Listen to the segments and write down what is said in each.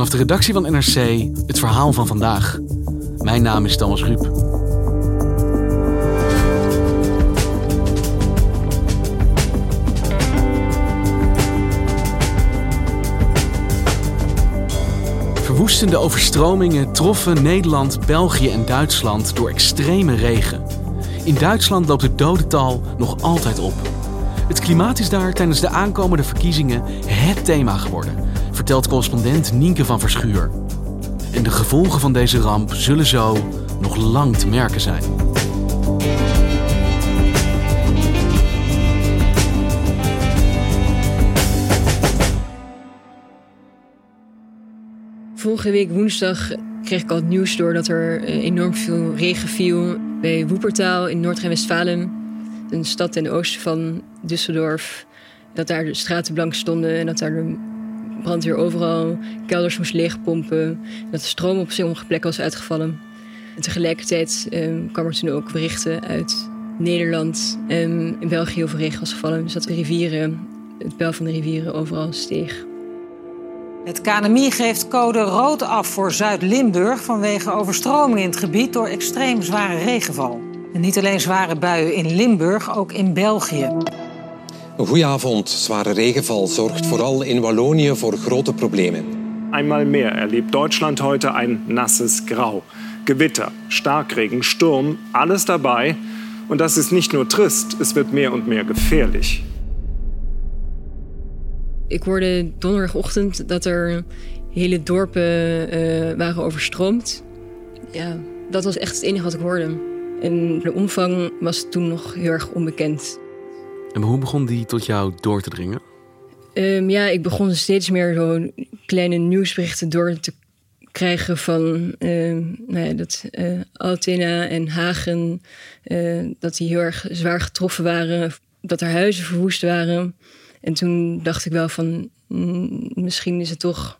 Vanaf de redactie van NRC het verhaal van vandaag. Mijn naam is Thomas Ruip. Verwoestende overstromingen troffen Nederland, België en Duitsland door extreme regen. In Duitsland loopt het dodental nog altijd op. Het klimaat is daar tijdens de aankomende verkiezingen het thema geworden, vertelt correspondent Nienke van Verschuur. En de gevolgen van deze ramp zullen zo nog lang te merken zijn. Vorige week woensdag kreeg ik al het nieuws door dat er eh, enorm veel regen viel bij Woepertaal in Noord-Rijn-Westfalen. Een stad ten oosten van Düsseldorf. Dat daar de straten blank stonden en dat daar brandweer overal kelders moest leegpompen. Dat de stroom op sommige plekken was uitgevallen. En tegelijkertijd um, kwam er toen ook berichten uit Nederland en in België veel regen was gevallen. Dus dat de rivieren, het peil van de rivieren overal steeg. Het KNMI geeft code rood af voor Zuid-Limburg vanwege overstroming in het gebied door extreem zware regenval. En niet alleen zware buien in Limburg, ook in België. Een goede avond. Zware regenval zorgt vooral in Wallonië voor grote problemen. Einmal mehr erlebt Deutschland heute ein nasses Grau. Gewitter, Starkregen, Sturm, alles dabei. Und das ist nicht nur trist, es wird mehr und mehr gefährlich. Ik hoorde donderdagochtend dat er hele dorpen uh, waren overstroomd. Ja, dat was echt het enige wat ik hoorde. En de omvang was toen nog heel erg onbekend. En hoe begon die tot jou door te dringen? Um, ja, ik begon steeds meer zo kleine nieuwsberichten door te krijgen van uh, nou ja, dat uh, Altena en Hagen, uh, dat die heel erg zwaar getroffen waren, dat er huizen verwoest waren. En toen dacht ik wel van, mm, misschien is het toch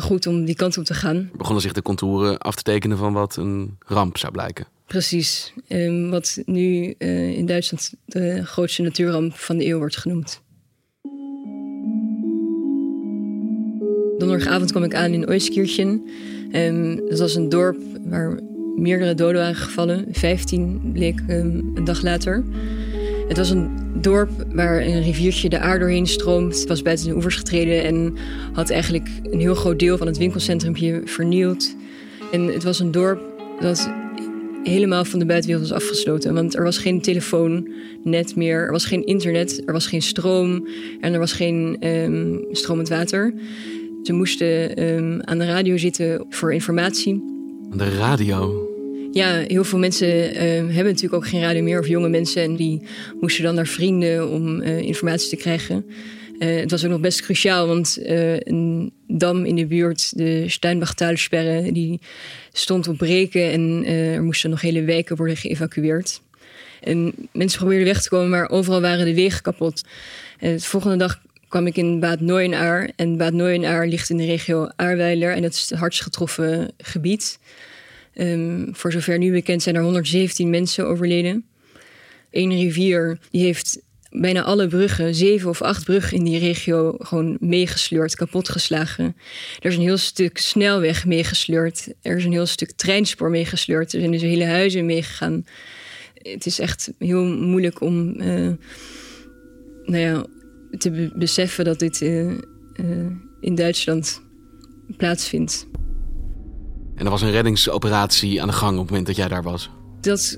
goed om die kant op te gaan. Begonnen zich de contouren af te tekenen van wat een ramp zou blijken. Precies, um, wat nu uh, in Duitsland de grootste natuurramp van de eeuw wordt genoemd. Donderdagavond kwam ik aan in Euskirchen. Um, dat was een dorp waar meerdere doden waren gevallen. Vijftien bleek um, een dag later. Het was een dorp waar een riviertje de aarde doorheen stroomt. Het was buiten de oevers getreden en had eigenlijk een heel groot deel van het winkelcentrum vernield. En het was een dorp dat helemaal van de buitenwereld was afgesloten. Want er was geen telefoonnet meer, er was geen internet, er was geen stroom en er was geen um, stromend water. Ze moesten um, aan de radio zitten voor informatie. Aan de radio? Ja, heel veel mensen uh, hebben natuurlijk ook geen radio meer, of jonge mensen. En die moesten dan naar vrienden om uh, informatie te krijgen. Uh, het was ook nog best cruciaal, want een dam in de buurt, de Steinbachtalsperre, die stond op breken en er moesten nog hele wijken worden geëvacueerd. En mensen probeerden weg te komen, maar overal waren de wegen kapot. De volgende dag kwam ik in Bad Neuenaar. En Bad Neuenaar ligt in de regio Aarweiler en dat is het hardst getroffen gebied. Um, voor zover nu bekend zijn er 117 mensen overleden. Eén rivier die heeft bijna alle bruggen, zeven of acht bruggen in die regio, gewoon meegesleurd, kapotgeslagen. Er is een heel stuk snelweg meegesleurd. Er is een heel stuk treinspoor meegesleurd. Er zijn dus hele huizen meegegaan. Het is echt heel moeilijk om uh, nou ja, te be beseffen dat dit uh, uh, in Duitsland plaatsvindt. En er was een reddingsoperatie aan de gang op het moment dat jij daar was? Dat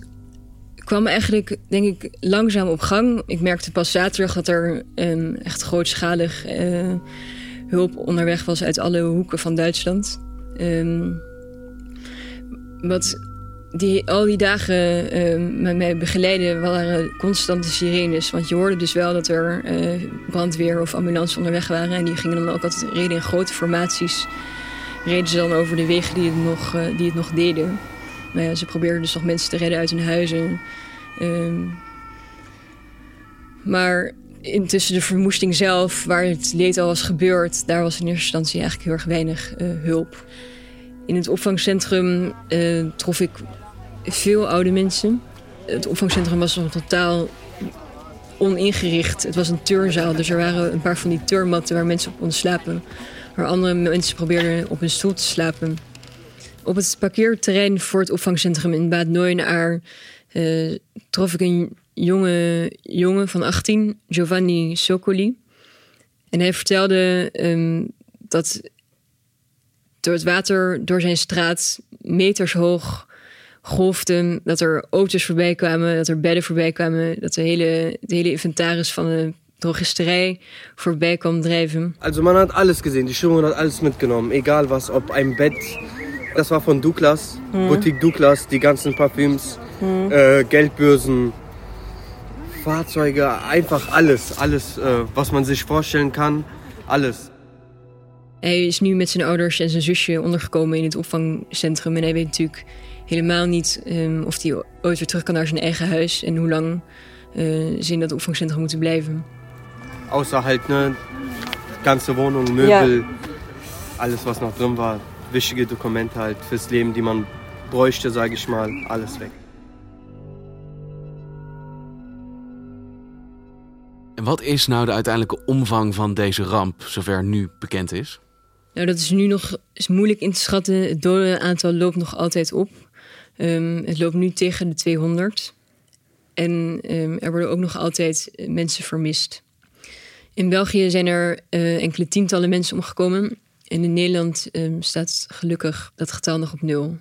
kwam eigenlijk, denk ik, langzaam op gang. Ik merkte pas zaterdag dat er um, echt grootschalig uh, hulp onderweg was uit alle hoeken van Duitsland. Um, wat die, al die dagen uh, met mij begeleiden waren constante sirenes. Want je hoorde dus wel dat er uh, brandweer of ambulance onderweg waren. En die gingen dan ook altijd reden in grote formaties. Reden ze dan over de wegen die het nog, uh, die het nog deden. Ze probeerden dus nog mensen te redden uit hun huizen. Ehm, maar intussen de vermoesting zelf, waar het leed al was gebeurd... daar was in eerste instantie eigenlijk heel erg weinig hulp. In het opvangcentrum trof ik veel oude mensen. Het opvangcentrum was nog totaal oningericht. Het was een turnzaal, dus er waren een paar van die turnmatten waar mensen op konden slapen. Waar andere mensen probeerden op een stoel te slapen. Op het parkeerterrein voor het opvangcentrum in Bad Neuenaar uh, trof ik een jonge jongen van 18, Giovanni Soccoli. En hij vertelde um, dat door het water door zijn straat meters hoog golfde. Dat er auto's voorbij kwamen, dat er bedden voorbij kwamen. Dat de hele, de hele inventaris van de drogisterij voorbij kwam drijven. Also man hat alles gesehen, die Stimmung hat alles mitgenommen. Egal was, ob ein Bett, das war von Douglas, hm. Boutique Douglas, die ganzen Parfüms, hm. äh, Geldbörsen, Fahrzeuge, einfach alles. Alles, äh, was man sich vorstellen kann, alles. Hij is nu met zijn ouders en zijn zusje ondergekomen in het opvangcentrum. En hij weet natuurlijk helemaal niet um, of hij ooit weer terug kan naar zijn eigen huis en hoe lang uh, ze in dat opvangcentrum moeten blijven. Außer halt ne, ganze Wohnung, Möbel, ja. alles was noch drin war, wichtige Dokumente halt fürs Leben, die man bräuchte, sage ich mal, alles weg. En wat is nou de uiteindelijke omvang van deze ramp, zover nu bekend is? Nou, dat is nu nog is moeilijk in te schatten. Het dodenaantal loopt nog altijd op. Um, het loopt nu tegen de 200. En um, er worden ook nog altijd mensen vermist. In België zijn er uh, enkele tientallen mensen omgekomen. En in Nederland um, staat gelukkig dat getal nog op nul.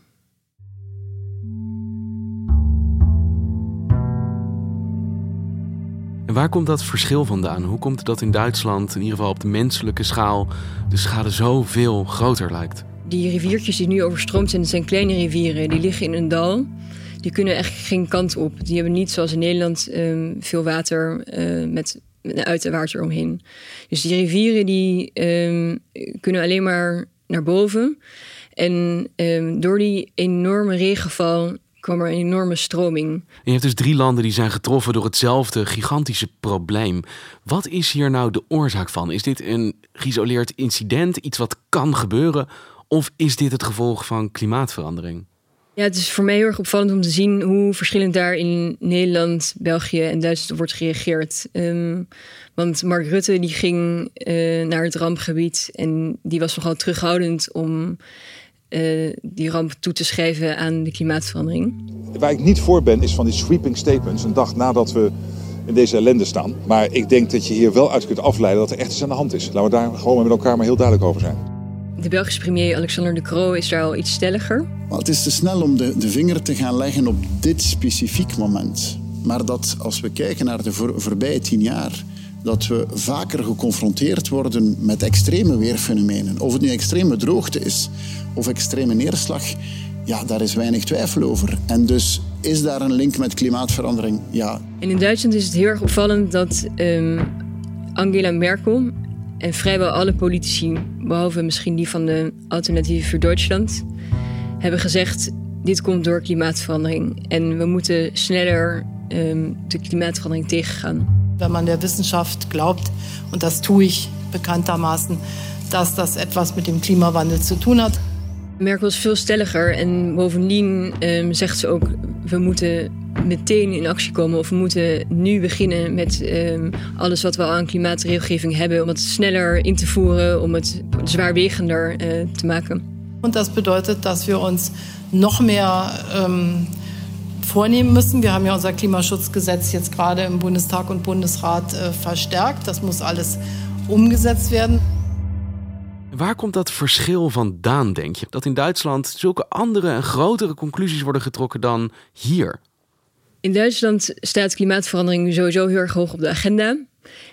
En waar komt dat verschil vandaan? Hoe komt het dat in Duitsland, in ieder geval op de menselijke schaal, de schade zoveel groter lijkt? Die riviertjes die nu overstroomd zijn, dat zijn kleine rivieren. Die liggen in een dal. Die kunnen echt geen kant op. Die hebben niet zoals in Nederland um, veel water uh, met een uiterwaarts eromheen. Dus die rivieren die um, kunnen alleen maar naar boven. En um, door die enorme regenval kwam er een enorme stroming. Je hebt dus drie landen die zijn getroffen door hetzelfde gigantische probleem. Wat is hier nou de oorzaak van? Is dit een geïsoleerd incident, iets wat kan gebeuren? Of is dit het gevolg van klimaatverandering? Ja, het is voor mij heel erg opvallend om te zien hoe verschillend daar in Nederland, België en Duitsland wordt gereageerd. Um, want Mark Rutte die ging uh, naar het rampgebied en die was nogal terughoudend om uh, die ramp toe te schrijven aan de klimaatverandering. Waar ik niet voor ben is van die sweeping statements een dag nadat we in deze ellende staan. Maar ik denk dat je hier wel uit kunt afleiden dat er echt iets aan de hand is. Laten we daar gewoon met elkaar maar heel duidelijk over zijn. De Belgische premier Alexander De Croo is daar al iets stelliger. Maar het is te snel om de, de vinger te gaan leggen op dit specifiek moment. Maar dat als we kijken naar de voor, voorbije tien jaar, dat we vaker geconfronteerd worden met extreme weerfenomenen. Of het nu extreme droogte is of extreme neerslag, ja, daar is weinig twijfel over. En dus is daar een link met klimaatverandering? Ja. En in Duitsland is het heel erg opvallend dat um, Angela Merkel en vrijwel alle politici, behalve misschien die van de Alternatieven voor Duitsland, hebben gezegd: dit komt door klimaatverandering en we moeten sneller um, de klimaatverandering tegengaan. Wenn man der Wissenschaft glaubt, und das tue ich bekanntermaßen, dass das etwas mit dem Klimawandel zu tun hat. Merkel is veel stelliger en bovendien um, zegt ze ook: we moeten meteen in actie komen of we moeten nu beginnen met um, alles wat we al aan klimaatregelgeving hebben, om het sneller in te voeren, om het zwaarwegender uh, te maken. Und das bedeutet, dass wir uns noch mehr ähm, vornehmen müssen. Wir haben ja unser Klimaschutzgesetz jetzt gerade im Bundestag und Bundesrat äh, verstärkt. Das muss alles umgesetzt werden. Waar komt dat verschil vandaan, denk je? Dat in Duitsland zulke andere en grotere conclusies worden getrokken dan hier? In Duitsland staat klimaatverandering sowieso heel erg hoog op de agenda.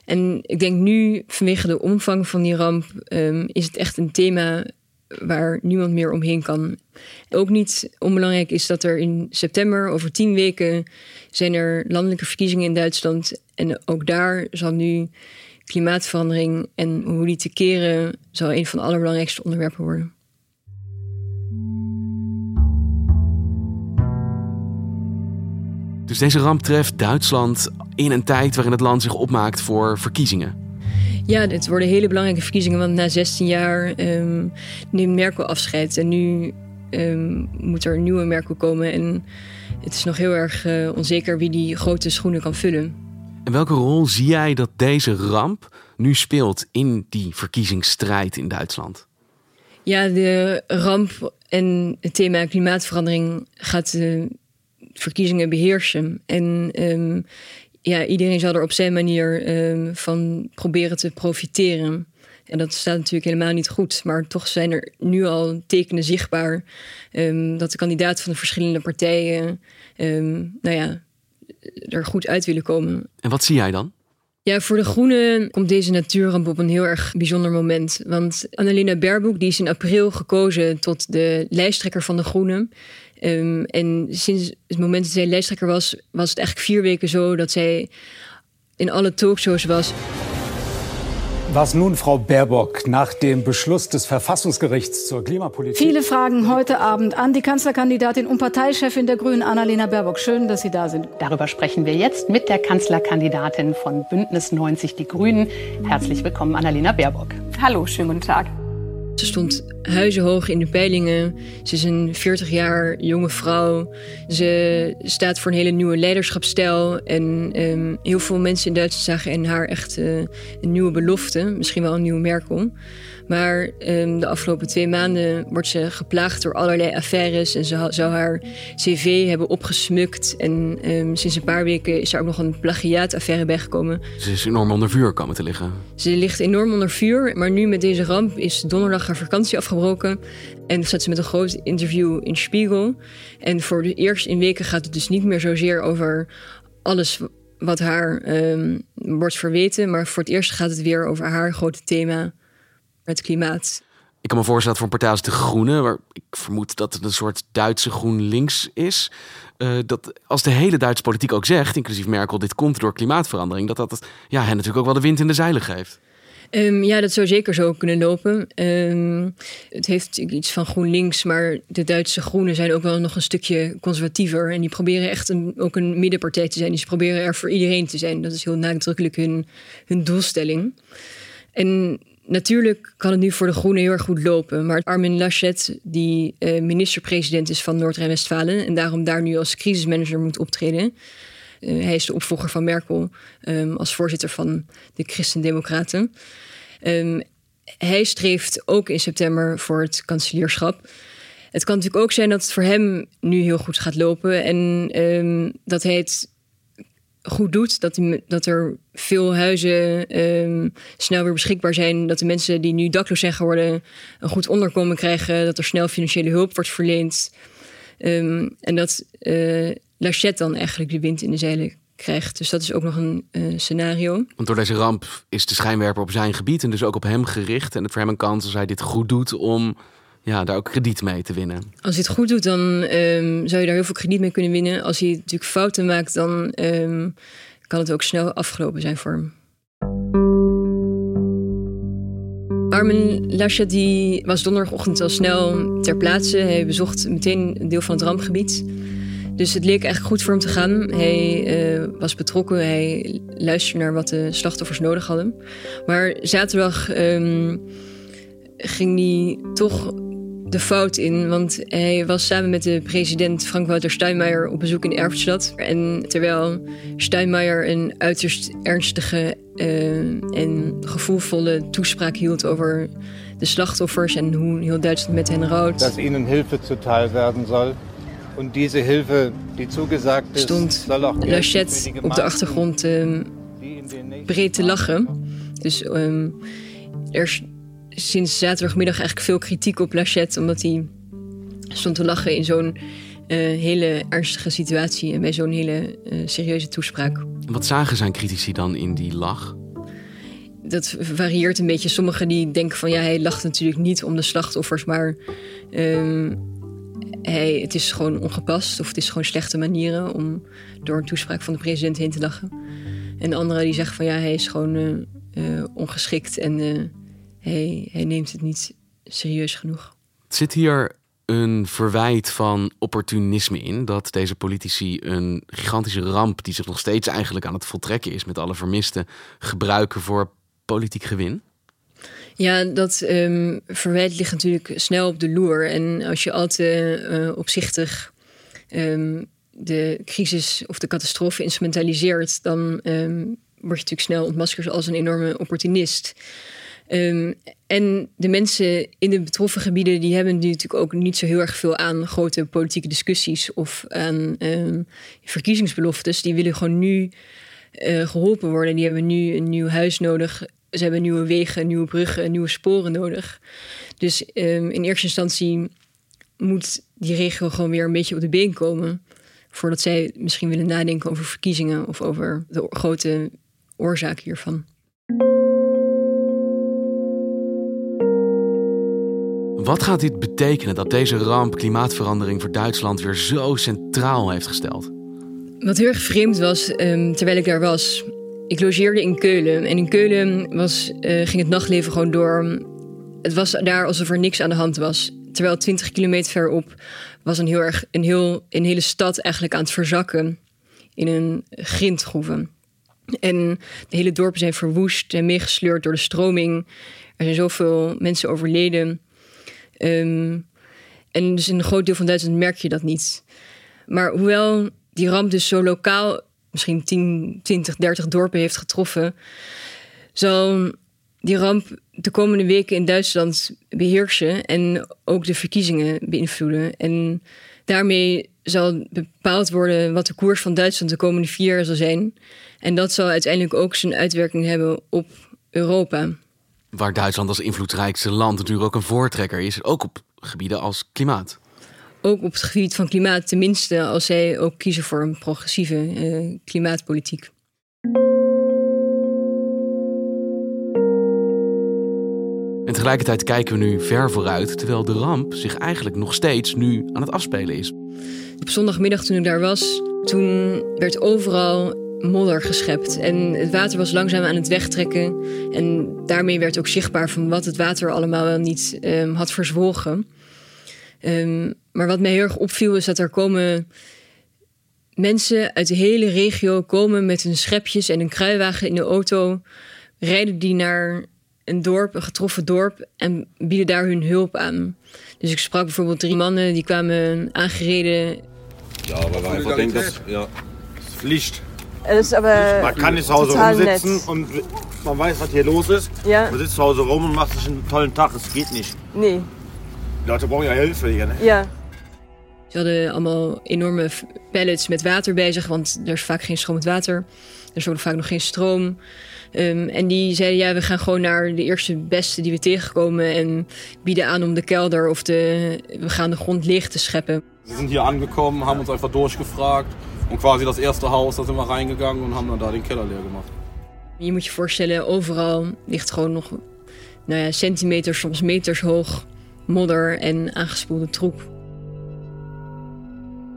En ik denk nu, vanwege de omvang van die ramp, um, is het echt een thema waar niemand meer omheen kan. Ook niet onbelangrijk is dat er in september, over tien weken, zijn er landelijke verkiezingen in Duitsland. En ook daar zal nu klimaatverandering en hoe die te keren, zal een van de allerbelangrijkste onderwerpen worden. Dus deze ramp treft Duitsland in een tijd waarin het land zich opmaakt voor verkiezingen. Ja, het worden hele belangrijke verkiezingen, want na 16 jaar um, neemt Merkel afscheid. En nu um, moet er een nieuwe Merkel komen. En het is nog heel erg uh, onzeker wie die grote schoenen kan vullen. En welke rol zie jij dat deze ramp nu speelt in die verkiezingsstrijd in Duitsland? Ja, de ramp en het thema klimaatverandering gaat de verkiezingen beheersen. En um, ja, iedereen zal er op zijn manier um, van proberen te profiteren. En dat staat natuurlijk helemaal niet goed. Maar toch zijn er nu al tekenen zichtbaar um, dat de kandidaten van de verschillende partijen um, nou ja, er goed uit willen komen. En wat zie jij dan? Ja, voor de Groenen komt deze natuurramp op een heel erg bijzonder moment. Want Annalena Baerbock die is in april gekozen tot de lijsttrekker van de Groenen. Um, en sinds het moment dat zij lijsttrekker was, was het eigenlijk vier weken zo dat zij in alle talkshows was. Was nun Frau Baerbock nach dem Beschluss des Verfassungsgerichts zur Klimapolitik? Viele Fragen heute Abend an die Kanzlerkandidatin und Parteichefin der Grünen, Annalena Baerbock. Schön, dass Sie da sind. Darüber sprechen wir jetzt mit der Kanzlerkandidatin von Bündnis 90 Die Grünen. Herzlich willkommen, Annalena Baerbock. Hallo, schönen guten Tag. Ze stond huizenhoog in de peilingen. Ze is een 40 jaar jonge vrouw. Ze staat voor een hele nieuwe leiderschapsstijl. En um, heel veel mensen in Duitsland zagen in haar echt uh, een nieuwe belofte. Misschien wel een nieuwe Merkel. Maar um, de afgelopen twee maanden wordt ze geplaagd door allerlei affaires. En ze zou haar cv hebben opgesmukt. En um, sinds een paar weken is er ook nog een plagiaataffaire bijgekomen. Ze is enorm onder vuur komen te liggen. Ze ligt enorm onder vuur. Maar nu met deze ramp is donderdag haar vakantie afgebroken. En staat ze met een groot interview in Spiegel. En voor de eerste in weken gaat het dus niet meer zozeer over alles wat haar um, wordt verweten. Maar voor het eerst gaat het weer over haar grote thema het klimaat. Ik kan me voorstellen dat voor een partij als De Groene, waar ik vermoed dat het een soort Duitse GroenLinks is, uh, dat als de hele Duitse politiek ook zegt, inclusief Merkel, dit komt door klimaatverandering, dat dat ja, hen natuurlijk ook wel de wind in de zeilen geeft. Um, ja, dat zou zeker zo kunnen lopen. Um, het heeft iets van GroenLinks, maar de Duitse Groenen zijn ook wel nog een stukje conservatiever. En die proberen echt een, ook een middenpartij te zijn. Die proberen er voor iedereen te zijn. Dat is heel nadrukkelijk hun, hun doelstelling. En Natuurlijk kan het nu voor de Groenen heel erg goed lopen. Maar Armin Laschet, die uh, minister-president is van Noord-Rijn-Westfalen... en daarom daar nu als crisismanager moet optreden... Uh, hij is de opvolger van Merkel um, als voorzitter van de Christen-Democraten. Um, hij streeft ook in september voor het kanselierschap. Het kan natuurlijk ook zijn dat het voor hem nu heel goed gaat lopen... en um, dat hij het goed doet. Dat, die, dat er veel huizen um, snel weer beschikbaar zijn. Dat de mensen die nu dakloos zijn geworden een goed onderkomen krijgen. Dat er snel financiële hulp wordt verleend. Um, en dat uh, Lachette dan eigenlijk de wind in de zeilen krijgt. Dus dat is ook nog een uh, scenario. Want door deze ramp is de schijnwerper op zijn gebied en dus ook op hem gericht. En het voor hem een kans als hij dit goed doet om ja, daar ook krediet mee te winnen. Als hij het goed doet, dan um, zou je daar heel veel krediet mee kunnen winnen. Als hij natuurlijk fouten maakt, dan um, kan het ook snel afgelopen zijn voor hem. Armin Laschet die was donderdagochtend al snel ter plaatse. Hij bezocht meteen een deel van het rampgebied. Dus het leek eigenlijk goed voor hem te gaan. Hij uh, was betrokken, hij luisterde naar wat de slachtoffers nodig hadden. Maar zaterdag um, ging hij toch de fout in. Want hij was samen met de president Frank-Walter Steinmeier op bezoek in Erftstadt. En terwijl Steinmeier een uiterst ernstige uh, en gevoelvolle toespraak hield over de slachtoffers en hoe heel Duitsland met hen rouwt. Dat ihnen Hilfe zuteil werden zal. En deze Hilfe, die toegezegd is, stond Lachette op de achtergrond um, breed te lachen. Dus um, er sinds zaterdagmiddag eigenlijk veel kritiek op Lachette, omdat hij stond te lachen in zo'n uh, hele ernstige situatie en bij zo'n hele uh, serieuze toespraak. Wat zagen zijn critici dan in die lach? dat varieert een beetje. Sommigen die denken van ja, hij lacht natuurlijk niet om de slachtoffers, maar ehm, hij, het is gewoon ongepast of het is gewoon slechte manieren om door een toespraak van de president heen te lachen. En anderen die zeggen van ja, hij is gewoon eh, eh, ongeschikt en eh, hij, hij neemt het niet serieus genoeg. Zit hier een verwijt van opportunisme in. Dat deze politici een gigantische ramp, die zich nog steeds eigenlijk aan het voltrekken is met alle vermisten, gebruiken voor politiek gewin? Ja, dat um, verwijt ligt natuurlijk snel op de loer. En als je al te uh, opzichtig um, de crisis of de catastrofe instrumentaliseert, dan um, word je natuurlijk snel ontmaskerd als een enorme opportunist. Um, en de mensen in de betroffen gebieden die hebben natuurlijk ook niet zo heel erg veel aan grote politieke discussies of aan um, verkiezingsbeloftes. Die willen gewoon nu uh, geholpen worden. Die hebben nu een nieuw huis nodig. Ze hebben nieuwe wegen, nieuwe bruggen, nieuwe sporen nodig. Dus um, in eerste instantie moet die regio gewoon weer een beetje op de been komen. Voordat zij misschien willen nadenken over verkiezingen of over de grote oorzaak hiervan. Wat gaat dit betekenen dat deze ramp klimaatverandering voor Duitsland weer zo centraal heeft gesteld? Wat heel erg vreemd was um, terwijl ik daar was. Ik logeerde in Keulen. En in Keulen was, uh, ging het nachtleven gewoon door. Het was daar alsof er niks aan de hand was. Terwijl 20 kilometer verderop was een, heel erg, een, heel, een hele stad eigenlijk aan het verzakken in een grindgroeven. En de hele dorpen zijn verwoest en meegesleurd door de stroming. Er zijn zoveel mensen overleden. Um, en dus in een groot deel van Duitsland merk je dat niet. Maar hoewel die ramp dus zo lokaal misschien 10, 20, 30 dorpen heeft getroffen, zal die ramp de komende weken in Duitsland beheersen en ook de verkiezingen beïnvloeden. En daarmee zal bepaald worden wat de koers van Duitsland de komende vier jaar zal zijn. En dat zal uiteindelijk ook zijn uitwerking hebben op Europa waar Duitsland als invloedrijkste land natuurlijk ook een voortrekker is, ook op gebieden als klimaat. Ook op het gebied van klimaat, tenminste als zij ook kiezen voor een progressieve uh, klimaatpolitiek. En tegelijkertijd kijken we nu ver vooruit, terwijl de ramp zich eigenlijk nog steeds nu aan het afspelen is. Op zondagmiddag toen ik daar was, toen werd overal modder geschept. En het water was langzaam aan het wegtrekken. En daarmee werd ook zichtbaar van wat het water allemaal wel niet um, had verzwolgen. Um, maar wat mij heel erg opviel is dat er komen mensen uit de hele regio komen met hun schepjes en een kruiwagen in de auto. Rijden die naar een dorp, een getroffen dorp, en bieden daar hun hulp aan. Dus ik sprak bijvoorbeeld drie mannen die kwamen aangereden. Ja, maar wij denken, dat ja, Pflicht. Ist aber man kann nicht zu Hause rumsitzen nett. und man weiß, was hier los ist. Ja. Man sitzt zu Hause rum und macht sich einen tollen Tag. Es geht nicht. Nee. Die Leute brauchen ja Hilfe hier. Ne? Ja. Ze hadden allemaal enorme pallets met water bij zich, want er is vaak geen stromend water. Er is ook vaak nog geen stroom. Um, en die zeiden, ja, we gaan gewoon naar de eerste beste die we tegenkomen en bieden aan om de kelder of de, we gaan de grond leeg te scheppen. We zijn hier aangekomen, hebben ons einfach doorgevraagd. En quasi das eerste huis, dat zijn we reingegangen en hebben daar den Keller leer gemacht. Je moet je voorstellen, overal ligt gewoon nog nou ja, centimeters, soms meters hoog modder en aangespoelde troep.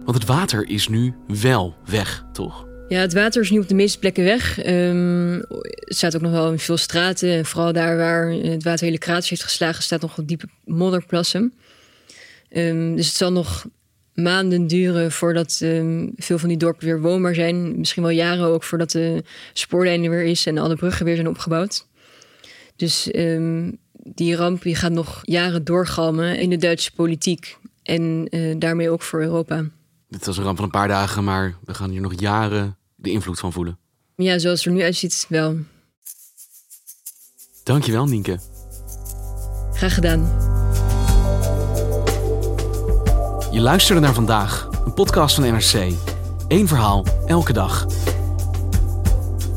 Want het water is nu wel weg, toch? Ja, het water is nu op de meeste plekken weg. Um, het staat ook nog wel in veel straten. En vooral daar waar het water hele kraters heeft geslagen, staat nog diepe modderplassen. Um, dus het zal nog maanden duren voordat um, veel van die dorpen weer woonbaar zijn. Misschien wel jaren ook voordat de spoorlijn er weer is en alle bruggen weer zijn opgebouwd. Dus um, die ramp die gaat nog jaren doorgalmen in de Duitse politiek en uh, daarmee ook voor Europa. Dit was een ramp van een paar dagen, maar we gaan hier nog jaren de invloed van voelen. Ja, zoals het er nu uitziet, wel. Dankjewel, Nienke. Graag gedaan. Je luisterde naar vandaag, een podcast van NRC. Eén verhaal, elke dag.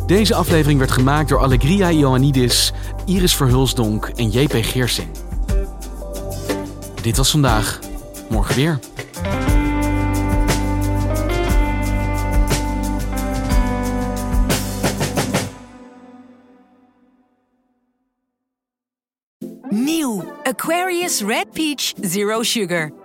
Deze aflevering werd gemaakt door Allegria Ioannidis, Iris Verhulsdonk en JP Geersing. Dit was vandaag. Morgen weer. Nieuw Aquarius Red Peach Zero Sugar.